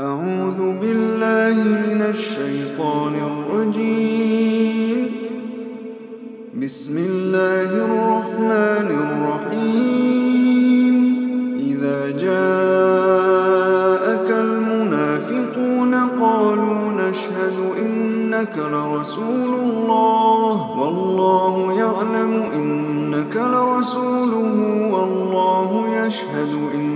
أعوذ بالله من الشيطان الرجيم. بسم الله الرحمن الرحيم. إذا جاءك المنافقون قالوا نشهد إنك لرسول الله. والله يعلم إنك لرسوله. والله يشهد إن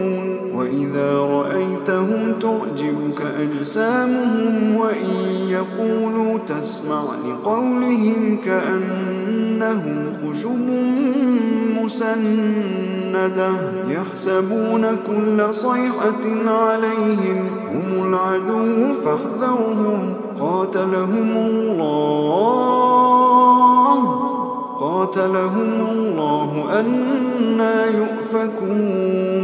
وإذا رأيتهم تعجبك أجسامهم وإن يقولوا تسمع لقولهم كأنهم خشب مسندة يحسبون كل صيحة عليهم هم العدو فاحذرهم قاتلهم الله قاتلهم الله أنا يؤفكون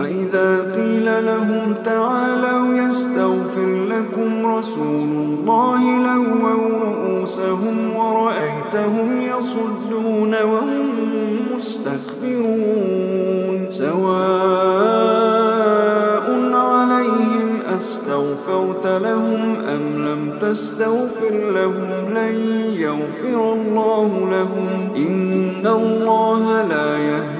وإذا قيل لهم تعالوا يستغفر لكم رسول الله لووا رؤوسهم ورأيتهم يصدون وهم مستكبرون. سواء عليهم أستغفرت لهم أم لم تستغفر لهم لن يغفر الله لهم. إن الله لا يهدي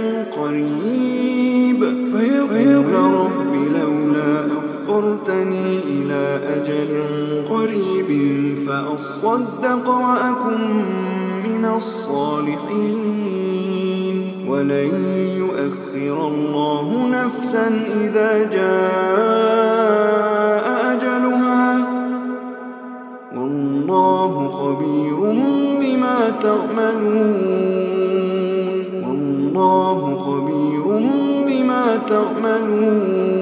أخرتني إلى أجل قريب فأصدق وأكن من الصالحين. ولن يؤخر الله نفسا إذا جاء أجلها. والله خبير بما تعملون. والله خبير بما تعملون.